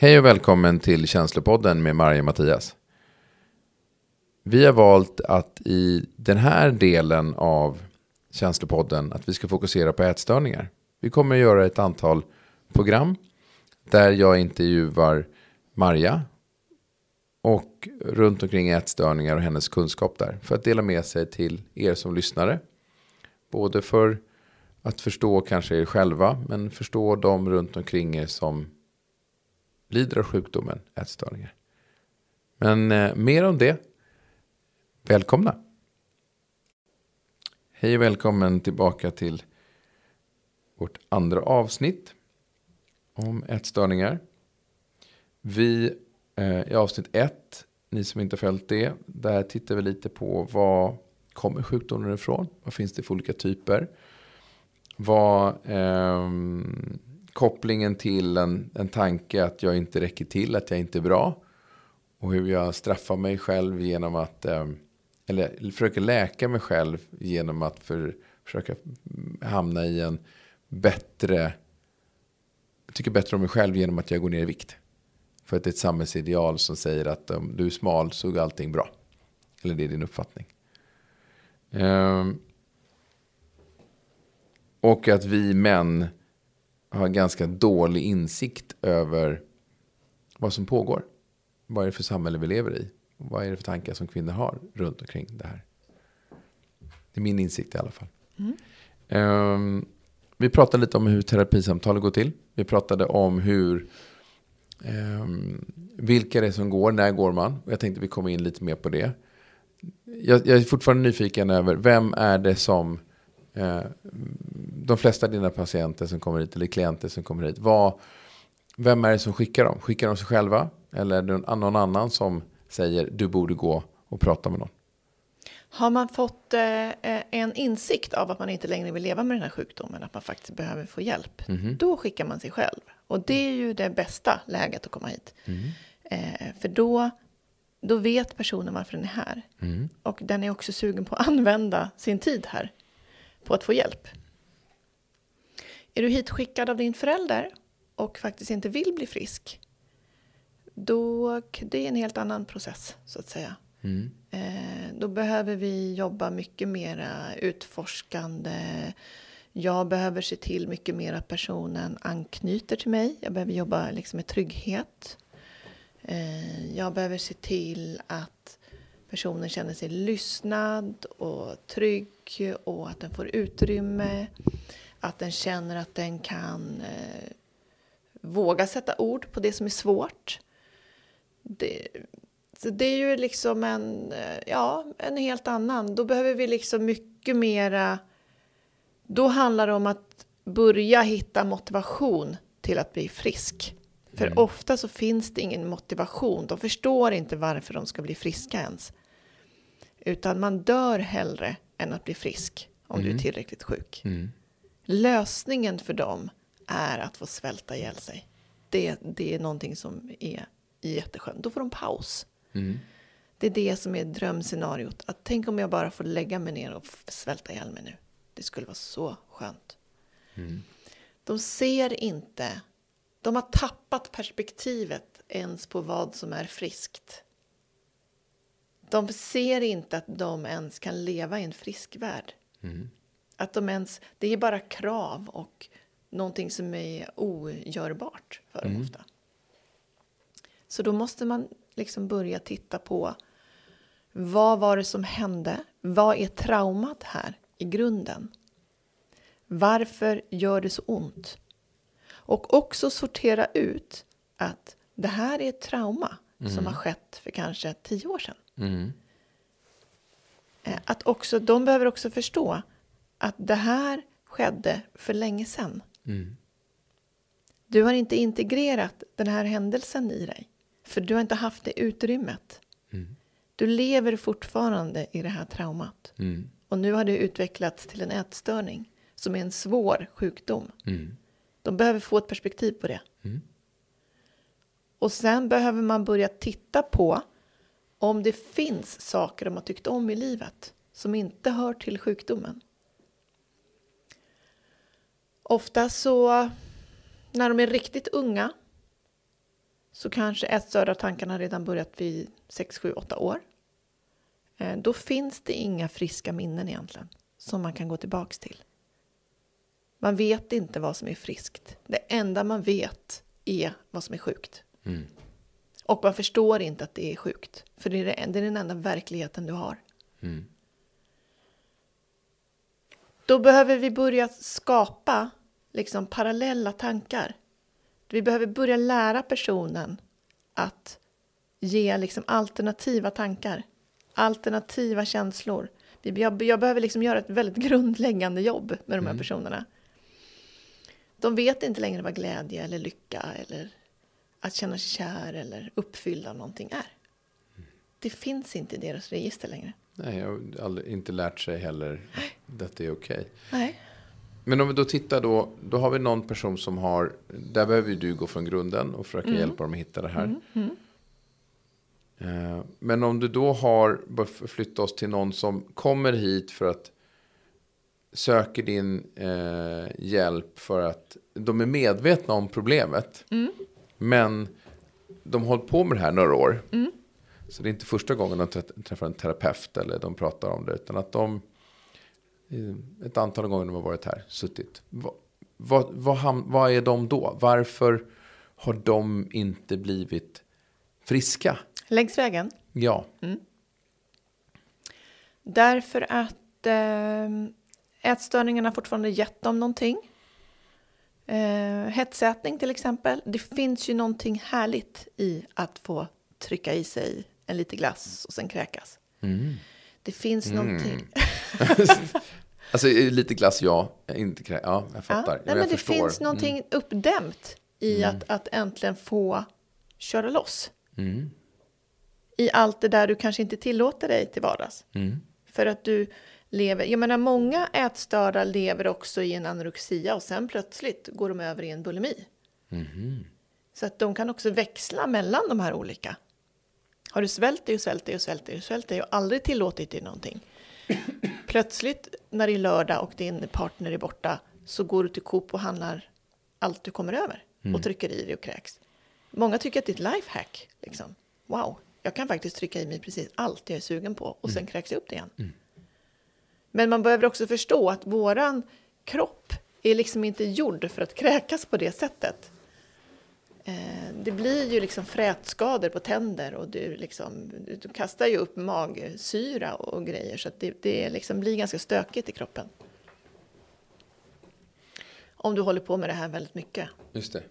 Hej och välkommen till Känslopodden med Marja Mattias. Vi har valt att i den här delen av Känslopodden att vi ska fokusera på ätstörningar. Vi kommer att göra ett antal program där jag intervjuar Marja och runt omkring ätstörningar och hennes kunskap där för att dela med sig till er som lyssnare. Både för att förstå kanske er själva men förstå de runt omkring er som lider av sjukdomen ätstörningar. Men eh, mer om det. Välkomna! Hej och välkommen tillbaka till vårt andra avsnitt om ätstörningar. Vi eh, i avsnitt ett, ni som inte följt det, där tittar vi lite på vad kommer sjukdomen ifrån? Vad finns det för olika typer? Vad eh, kopplingen till en, en tanke att jag inte räcker till, att jag inte är bra. Och hur jag straffar mig själv genom att, ehm, eller försöker läka mig själv genom att för, försöka hamna i en bättre, jag tycker bättre om mig själv genom att jag går ner i vikt. För att det är ett samhällsideal som säger att om du är smal så är allting bra. Eller det är din uppfattning. Um, och att vi män har ganska dålig insikt över vad som pågår. Vad är det för samhälle vi lever i? Vad är det för tankar som kvinnor har runt omkring det här? Det är min insikt i alla fall. Mm. Um, vi pratade lite om hur terapisamtal går till. Vi pratade om hur um, vilka det är som går, när går man? Och jag tänkte vi kommer in lite mer på det. Jag, jag är fortfarande nyfiken över vem är det som Eh, de flesta av dina patienter som kommer hit, eller klienter som kommer hit, vad, vem är det som skickar dem? Skickar de sig själva? Eller är det någon annan som säger du borde gå och prata med någon? Har man fått eh, en insikt av att man inte längre vill leva med den här sjukdomen, att man faktiskt behöver få hjälp, mm då skickar man sig själv. Och det är ju det bästa läget att komma hit. Mm. Eh, för då, då vet personen varför den är här. Mm. Och den är också sugen på att använda sin tid här på att få hjälp. Är du hitskickad av din förälder och faktiskt inte vill bli frisk, då det är en helt annan process så att säga. Mm. Eh, då behöver vi jobba mycket mer utforskande. Jag behöver se till mycket mer att personen anknyter till mig. Jag behöver jobba liksom med trygghet. Eh, jag behöver se till att personen känner sig lyssnad och trygg och att den får utrymme. Att den känner att den kan eh, våga sätta ord på det som är svårt. Det, så det är ju liksom en, eh, ja, en helt annan. Då behöver vi liksom mycket mera... Då handlar det om att börja hitta motivation till att bli frisk. För mm. ofta så finns det ingen motivation. De förstår inte varför de ska bli friska ens. Utan man dör hellre än att bli frisk om mm. du är mm. tillräckligt sjuk. Mm. Lösningen för dem är att få svälta ihjäl sig. Det, det är någonting som är jätteskönt. Då får de paus. Mm. Det är det som är drömscenariot. Att tänk om jag bara får lägga mig ner och svälta ihjäl mig nu. Det skulle vara så skönt. Mm. De ser inte. De har tappat perspektivet ens på vad som är friskt de ser inte att de ens kan leva i en frisk värld. Mm. Att de ens, det är bara krav och någonting som är ogörbart för dem mm. ofta. Så då måste man liksom börja titta på vad var det som hände? Vad är traumat här i grunden? Varför gör det så ont? Och också sortera ut att det här är ett trauma mm. som har skett för kanske tio år sedan. Mm. Eh, att också, de behöver också förstå att det här skedde för länge sedan. Mm. Du har inte integrerat den här händelsen i dig. För du har inte haft det utrymmet. Mm. Du lever fortfarande i det här traumat. Mm. Och nu har det utvecklats till en ätstörning som är en svår sjukdom. Mm. De behöver få ett perspektiv på det. Mm. Och sen behöver man börja titta på om det finns saker de har tyckt om i livet som inte hör till sjukdomen. Ofta så, när de är riktigt unga, så kanske ätstörda tankarna redan börjat vid 6, 7, 8 år. Eh, då finns det inga friska minnen egentligen som man kan gå tillbaks till. Man vet inte vad som är friskt. Det enda man vet är vad som är sjukt. Mm. Och man förstår inte att det är sjukt. För det är, det, det är den enda verkligheten du har. Mm. Då behöver vi börja skapa liksom parallella tankar. Vi behöver börja lära personen att ge liksom alternativa tankar, alternativa känslor. Jag, jag behöver liksom göra ett väldigt grundläggande jobb med de här Mm. personerna. De vet inte längre vad glädje eller lycka eller att känna sig kär eller uppfylld av någonting är. Det finns inte i deras register längre. Nej, jag har inte lärt sig heller att detta är okej. Nej. Men om vi då tittar då, då har vi någon person som har, där behöver ju du gå från grunden och försöka Mm. hjälpa dem att hitta det här. Eh, Men om du då har, flytta oss till någon som kommer hit för att söker din eh, hjälp för att de är medvetna om problemet. Mm. Men de har hållit på med det här några år. Så det är inte första gången de trä- träffar en terapeut eller de pratar om det. Utan att de ett antal gånger de har varit här, suttit. Vad, vad, vad, vad är de då? Varför har de inte blivit friska? Längs vägen. Ja, Därför att eh, ätstörningarna fortfarande gett dem någonting. Eh, hetsätning till exempel. Det finns ju någonting härligt i att få trycka i sig en lite glass och sen kräkas. Det finns någonting. alltså lite glass ja, inte krä- ja, jag fattar. Ja, nej, men det förstår. Mm. finns någonting uppdämt i att, att äntligen få köra loss. Mm. I allt det där du kanske inte tillåter dig till vardags. Mm. För att du lever, jag menar många ätstörda lever också i en anorexia och sen plötsligt går de över i en bulimi. Mhm. Så att de kan också växla mellan de här olika. Har du svält dig och svält dig och svält dig och svält dig och aldrig tillåtit dig någonting. Plötsligt när det är lördag och din partner är borta så går du till Coop och handlar allt du kommer över och trycker i dig och kräks. Många tycker att det är ett lifehack. Liksom. Wow, jag kan faktiskt trycka i mig precis allt jag är sugen på och sen kräks jag upp det igen. Men man behöver också förstå att våran kropp är liksom inte gjord för att kräkas på det sättet. Eh, det blir ju liksom frätskador på tänder och du, liksom, du kastar ju upp magsyra och grejer så att det, det liksom blir ganska stökigt i kroppen. Om du håller på med det här väldigt mycket. Just det.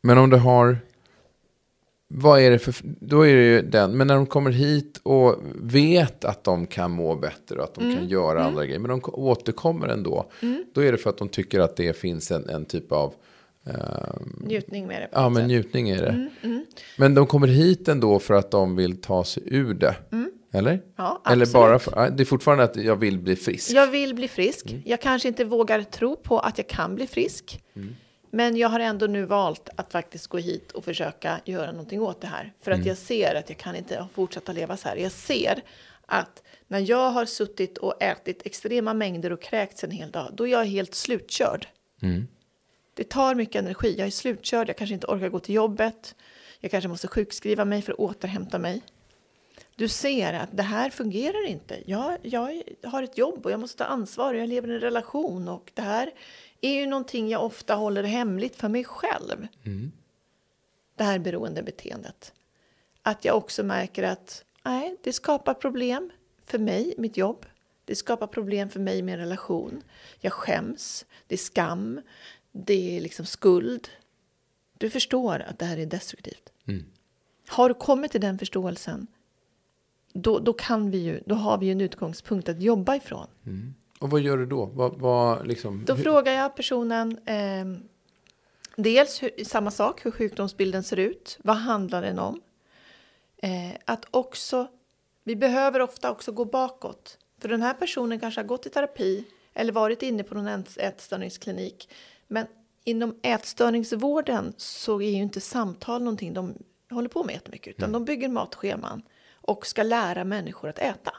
Men om du har... Vad är det för... Då är det ju den. Men när de kommer hit och vet att de kan må bättre och att de Mm. kan göra andra grejer. Men de ko- återkommer ändå. Då är det för att de tycker att det finns en, en typ av... ehm, Njutning med det. Ja, men sätt. njutning är det. Mm, Men de kommer hit ändå för att de vill ta sig ur det. Eller? Mm. Ja, Eller absolut. bara för, ja, det är fortfarande att jag vill bli frisk. Jag vill bli frisk. Jag kanske inte vågar tro på att jag kan bli frisk. Men jag har ändå nu valt att faktiskt gå hit och försöka göra någonting åt det här. För att jag ser att jag kan inte fortsätta leva så här. Jag ser att när jag har suttit och ätit extrema mängder och kräkts en hel dag, då är jag helt slutkörd. Det tar mycket energi. Jag är slutkörd, jag kanske inte orkar gå till jobbet. Jag kanske måste sjukskriva mig för att återhämta mig. Du ser att det här fungerar inte. Jag, jag har ett jobb och jag måste ta ansvar och jag lever i en relation och det här är ju någonting jag ofta håller hemligt för mig själv. Det här beroendebeteendet. Att jag också märker att nej, det skapar problem för mig, mitt jobb. Det skapar problem för mig med en relation. Jag skäms, det är skam, det är liksom skuld. Du förstår att det här är destruktivt. Har du kommit till den förståelsen, då, då, kan vi ju, då har vi ju en utgångspunkt att jobba ifrån. Och vad gör du då? Vad, vad, liksom, Då hur- frågar jag personen eh, dels hur, samma sak, hur sjukdomsbilden ser ut. Vad handlar den om? Eh, att också, vi behöver ofta också gå bakåt. För den här personen kanske har gått i terapi eller varit inne på någon äts- ätstörningsklinik. Men inom ätstörningsvården så är ju inte samtal någonting de håller på med jättemycket. Utan de bygger matscheman och ska lära människor att äta.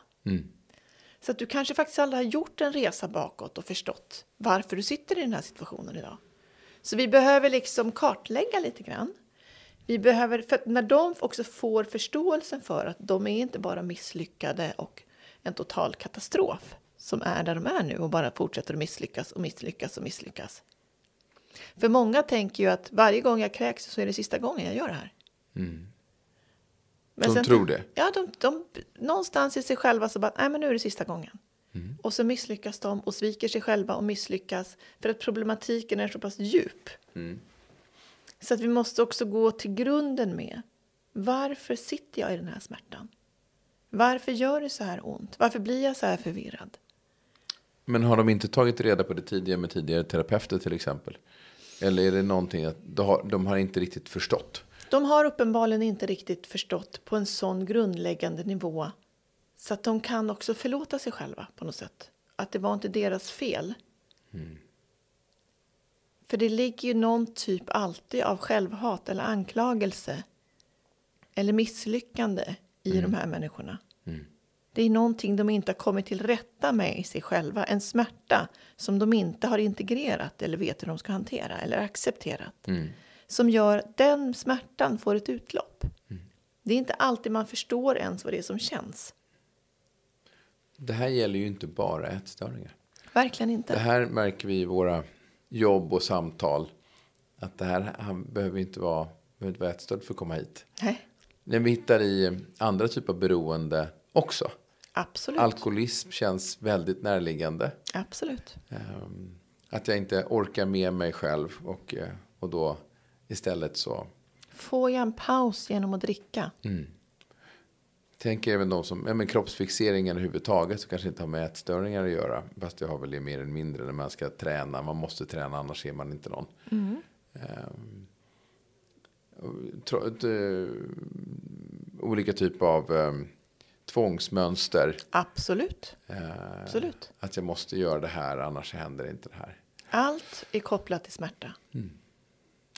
Så att du kanske faktiskt aldrig har gjort en resa bakåt och förstått varför du sitter i den här situationen idag. Så vi behöver liksom kartlägga lite grann. Vi behöver, för när de också får förståelsen för att de är inte bara misslyckade och en total katastrof som är där de är nu och bara fortsätter att misslyckas och misslyckas och misslyckas. För många tänker ju att varje gång jag kräks så är det sista gången jag gör det här. Mm. Men de sen, tror det? Ja, de, de, någonstans i sig själva så bara, nej men nu är det sista gången. Mm. Och så misslyckas de och sviker sig själva och misslyckas för att problematiken är så pass djup. Mm. Så att vi måste också gå till grunden med varför sitter jag i den här smärtan? Varför gör det så här ont? Varför blir jag så här förvirrad? Men har de inte tagit reda på det tidigare med tidigare terapeuter till exempel? Eller är det någonting att de har, de har inte riktigt förstått? De har uppenbarligen inte riktigt förstått på en sån grundläggande nivå så att de kan också förlåta sig själva på något sätt. Att det var inte deras fel. Mm. För det ligger ju någon typ alltid av självhat eller anklagelse eller misslyckande i mm. de här människorna. Mm. Det är någonting de inte har kommit till rätta med i sig själva. En smärta som de inte har integrerat eller vet hur de ska hantera eller accepterat. Mm. Som gör att den smärtan får ett utlopp. Mm. Det är inte alltid man förstår ens vad det är som känns. Det här gäller ju inte bara ätstörningar. Verkligen inte. Det här märker vi i våra jobb och samtal. Att det här han behöver inte vara, behöver inte vara ätstörd för att komma hit. Nej. Men vi hittar i andra typer av beroende också. Absolut. Alkoholism känns väldigt närliggande. Absolut. Um, att jag inte orkar med mig själv och, eh, och då istället så... Får jag en paus genom att dricka? Mm. Tänker även de som, ja, men kroppsfixeringen överhuvudtaget så kanske inte har med ätstörningar att göra. Fast det har väl det mer eller mindre när man ska träna. Man måste träna annars är man inte någon. Mm. Um, tro, uh, olika typer av um, tvångsmönster. Absolut. Uh, Absolut. Att jag måste göra det här annars händer inte det här. Allt är kopplat till smärta. Mm.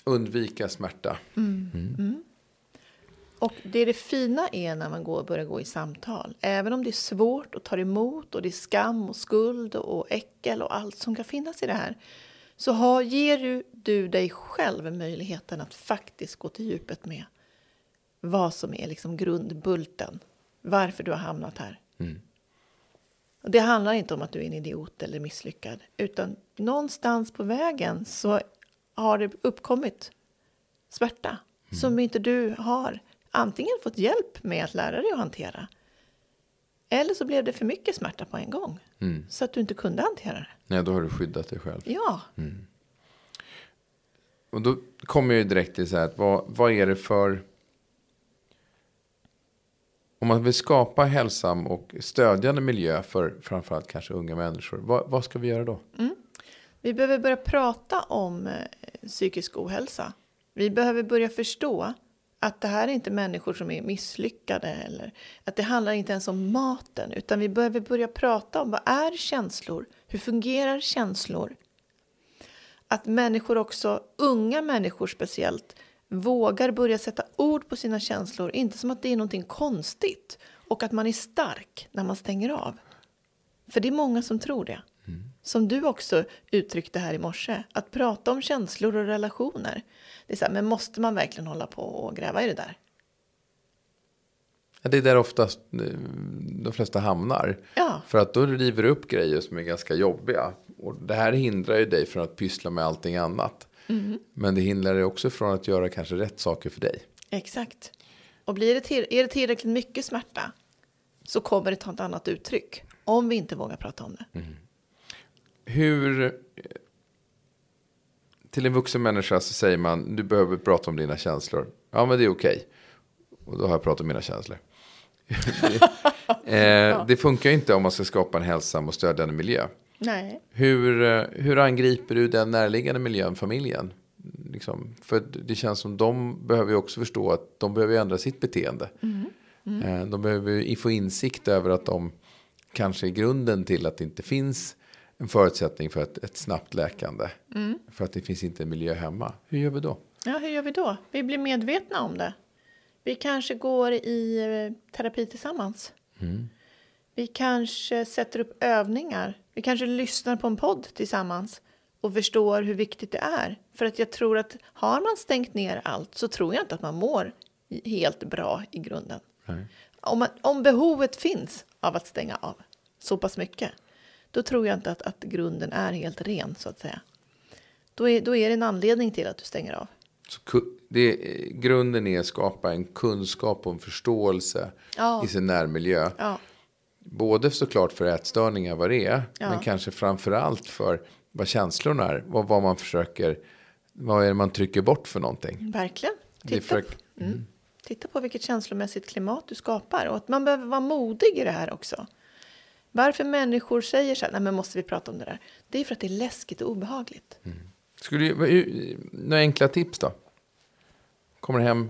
Undvika smärta. Mm. mm. mm. Och det är det fina är när man går, börjar gå i samtal. Även om det är svårt och tar emot och det är skam och skuld och äckel och allt som kan finnas i det här. Så har, ger du, du dig själv möjligheten att faktiskt gå till djupet med vad som är liksom grundbulten. Varför du har hamnat här. Mm. Och det handlar inte om att du är en idiot eller misslyckad. Utan någonstans på vägen så har det uppkommit smärta. Mm. Som inte du har antingen fått hjälp med att lära dig att hantera. Eller så blev det för mycket smärta på en gång. Mm. Så att du inte kunde hantera det. Nej, då har du skyddat dig själv. Ja. Mm. Och då kommer jag direkt till så här, att vad, vad är det för... Om man vill skapa hälsam och stödjande miljö för framförallt kanske unga människor, vad, vad ska vi göra då? Mm. Vi behöver börja prata om eh, psykisk ohälsa. Vi behöver börja förstå att det här är inte människor som är misslyckade eller att det handlar inte ens om maten utan vi behöver börja prata om vad är känslor? Hur fungerar känslor? Att människor också, unga människor speciellt, vågar börja sätta ord på sina känslor, inte som att det är någonting konstigt och att man är stark när man stänger av. För det är många som tror det. Mm. Som du också uttryckte här i morse, att prata om känslor och relationer. Det är så här, men måste man verkligen hålla på och gräva i det där? Ja, det är där oftast eh, de flesta hamnar. Ja. För att då river du upp grejer som är ganska jobbiga. Och det här hindrar ju dig från att pyssla med allting annat. Mm. Men det hindrar dig också från att göra kanske rätt saker för dig. Exakt. Och blir det till, är det tillräckligt mycket smärta så kommer det ta ett annat uttryck. Om vi inte vågar prata om det. Mm. Hur till en vuxen människa så säger man du behöver prata om dina känslor. Ja men det är okej. Okay. Och då har jag pratat om mina känslor. det, eh, det funkar inte om man ska skapa en hälsam och stödjande miljö. Nej. Hur, eh, hur angriper du den närliggande miljön, familjen? Liksom, för det känns som de behöver ju också förstå att de behöver ändra sitt beteende. Mm. Mm. Eh, de behöver få insikt över att de kanske är grunden till att det inte finns en förutsättning för ett, ett snabbt läkande. Mm. För att det finns inte en miljö hemma. Hur gör vi då? Ja, hur gör vi då? Vi blir medvetna om det. Vi kanske går i eh, terapi tillsammans. Mm. Vi kanske sätter upp övningar. Vi kanske lyssnar på en podd tillsammans och förstår hur viktigt det är. För att jag tror att har man stängt ner allt så tror jag inte att man mår helt bra i grunden. Om, man, om behovet finns av att stänga av så pass mycket, då tror jag inte att, att grunden är helt ren så att säga. Då är, då är det en anledning till att du stänger av. Så det, grunden är att skapa en kunskap och en förståelse Ja. i sin närmiljö. Ja, Både såklart för ätstörningar vad det är. Ja. Men kanske framför allt för vad känslorna är. Vad, vad man försöker. Vad är det man trycker bort för någonting. verkligen. Titta, för, mm. Titta på vilket känslomässigt klimat du skapar och att man behöver vara modig i det här också. Varför människor säger så här, nej men måste vi prata om det där? Det är för att det är läskigt och obehagligt. skulle du, vad- några enkla tips då? Kommer hem.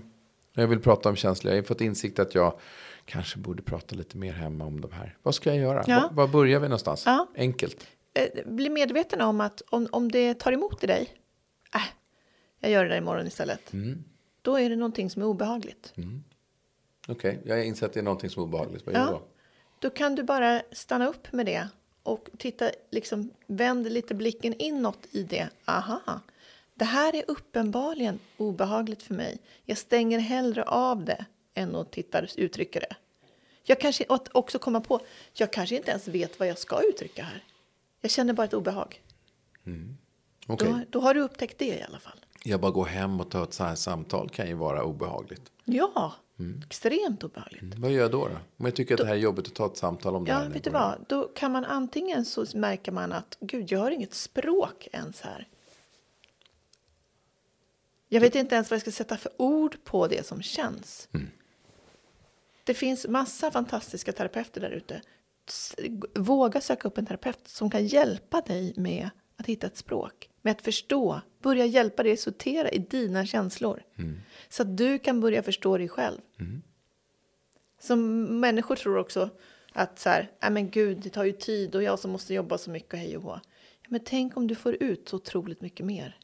Jag vill prata om känslor. Jag har fått insikt att jag kanske borde prata lite mer hemma om de här. Vad ska jag göra? Ja. Var, börjar vi någonstans? Ja. Enkelt. Eh, Bli medveten om att om, om det tar emot i dig, äh, jag gör det där imorgon istället. Mm. Då är det någonting som är obehagligt. Okej, jag inser att det är någonting som är obehagligt. Vad gör jag Ja. då? Då kan du bara stanna upp med det och titta, liksom vänd lite blicken inåt i det. Aha, det här är uppenbarligen obehagligt för mig. Jag stänger hellre av det än att titta, uttrycka det. Jag kanske att också komma på, jag kanske inte ens vet vad jag ska uttrycka här. Jag känner bara ett obehag. Okej, Då, då har du upptäckt det i alla fall. jag bara går hem och tar ett så här samtal kan ju vara obehagligt. Ja, Mm. extremt obehagligt. Vad gör jag då? då? Om jag tycker att det här är jobbigt att ta ett samtal om det Ja, här. vet du vad? Då kan man antingen så märker man att gud, jag har inget språk ens här. Jag vet inte ens vad jag ska sätta för ord på det som känns. Det finns massa fantastiska terapeuter där ute. Våga söka upp en terapeut som kan hjälpa dig med att hitta ett språk. Med att förstå. Börja hjälpa dig sortera i dina känslor. Så att du kan börja förstå dig själv. Som människor tror också att så här, "Nej, men gud, det tar ju tid och jag som måste jobba så mycket och hej och hå. Ja, men tänk om du får ut så otroligt mycket mer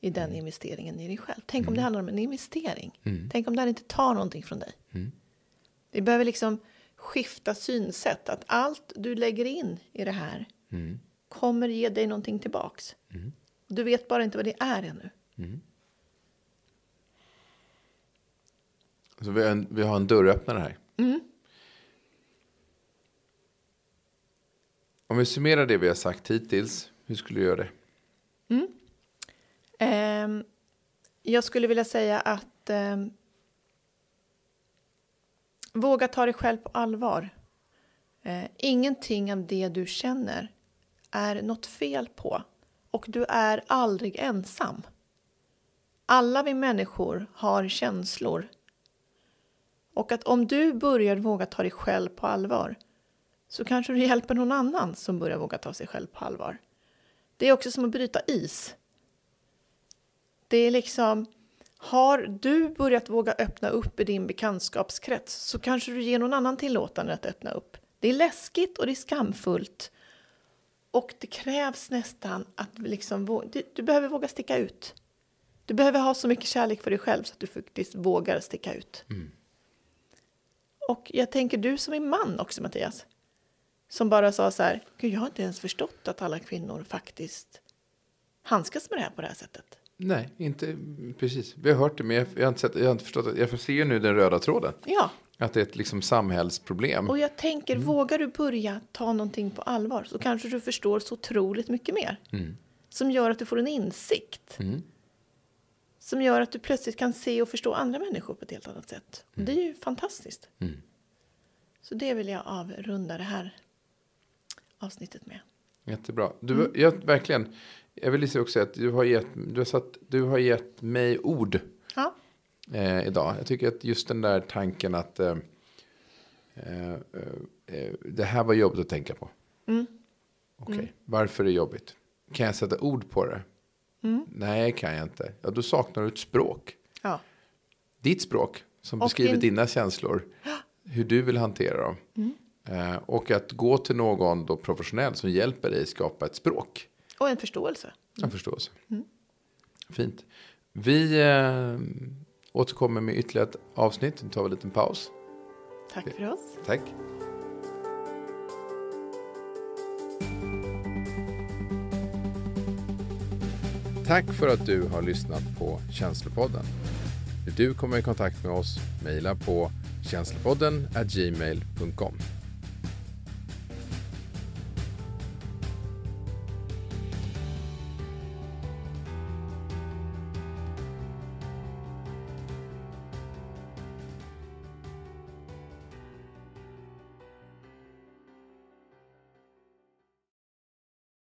i den investeringen i dig själv. Tänk om det handlar om en investering. Tänk om det här inte tar någonting från dig. Vi behöver liksom skifta synsätt. Att allt du lägger in i det här kommer ge dig någonting tillbaks. Du vet bara inte vad det är ännu. Så vi har, en, vi har en dörröppnare här. Mm. Om vi summerar det vi har sagt hittills. Hur skulle du göra det? Ehm, jag skulle vilja säga att ehm, våga ta dig själv på allvar. Eh, ingenting av det du känner är något fel på och du är aldrig ensam. Alla vi människor har känslor. Och att om du börjar våga ta dig själv på allvar så kanske du hjälper någon annan som börjar våga ta sig själv på allvar. Det är också som att bryta is. Det är liksom, har du börjat våga öppna upp i din bekantskapskrets så kanske du ger någon annan tillåtande att öppna upp. Det är läskigt och det är skamfullt. Och det krävs nästan att liksom, du, du behöver våga sticka ut. Du behöver ha så mycket kärlek för dig själv så att du faktiskt vågar sticka ut. Och jag tänker du som är man också Mattias. Som bara sa så här, Gud jag har inte ens förstått att alla kvinnor faktiskt handskas med det här på det här sättet. Nej, inte precis. Vi har hört det, men jag, jag, har, inte sett, jag har inte förstått. det. Jag ser nu den röda tråden. Ja, Att det är ett liksom samhällsproblem. och jag tänker, vågar du börja ta någonting på allvar så kanske du förstår så otroligt mycket mer. Som gör att du får en insikt. Som gör att du plötsligt kan se och förstå andra människor på ett helt annat sätt. Och det är ju fantastiskt. Så det vill jag avrunda det här avsnittet med. Jättebra. Du, jag, verkligen. Jag vill också säga att du har gett, du har satt, du har gett mig ord Ja, eh, idag. Jag tycker att just den där tanken att eh, eh, eh, det här var jobbigt att tänka på. Okej, varför är det jobbigt? Kan jag sätta ord på det? Nej, kan jag inte. Ja, då saknar du ett språk. ja, Ditt språk som Och beskriver din- dina känslor. Hur du vill hantera dem. Eh, och att gå till någon då professionell som hjälper dig skapa ett språk. och en förståelse. En förståelse. Fint. Vi eh, återkommer med ytterligare ett avsnitt. Nu tar vi en liten paus. Tack för oss. Tack. Tack för att du har lyssnat på Känslopodden. Vill du komma i kontakt med oss, mejla på känslopodden gmail.com.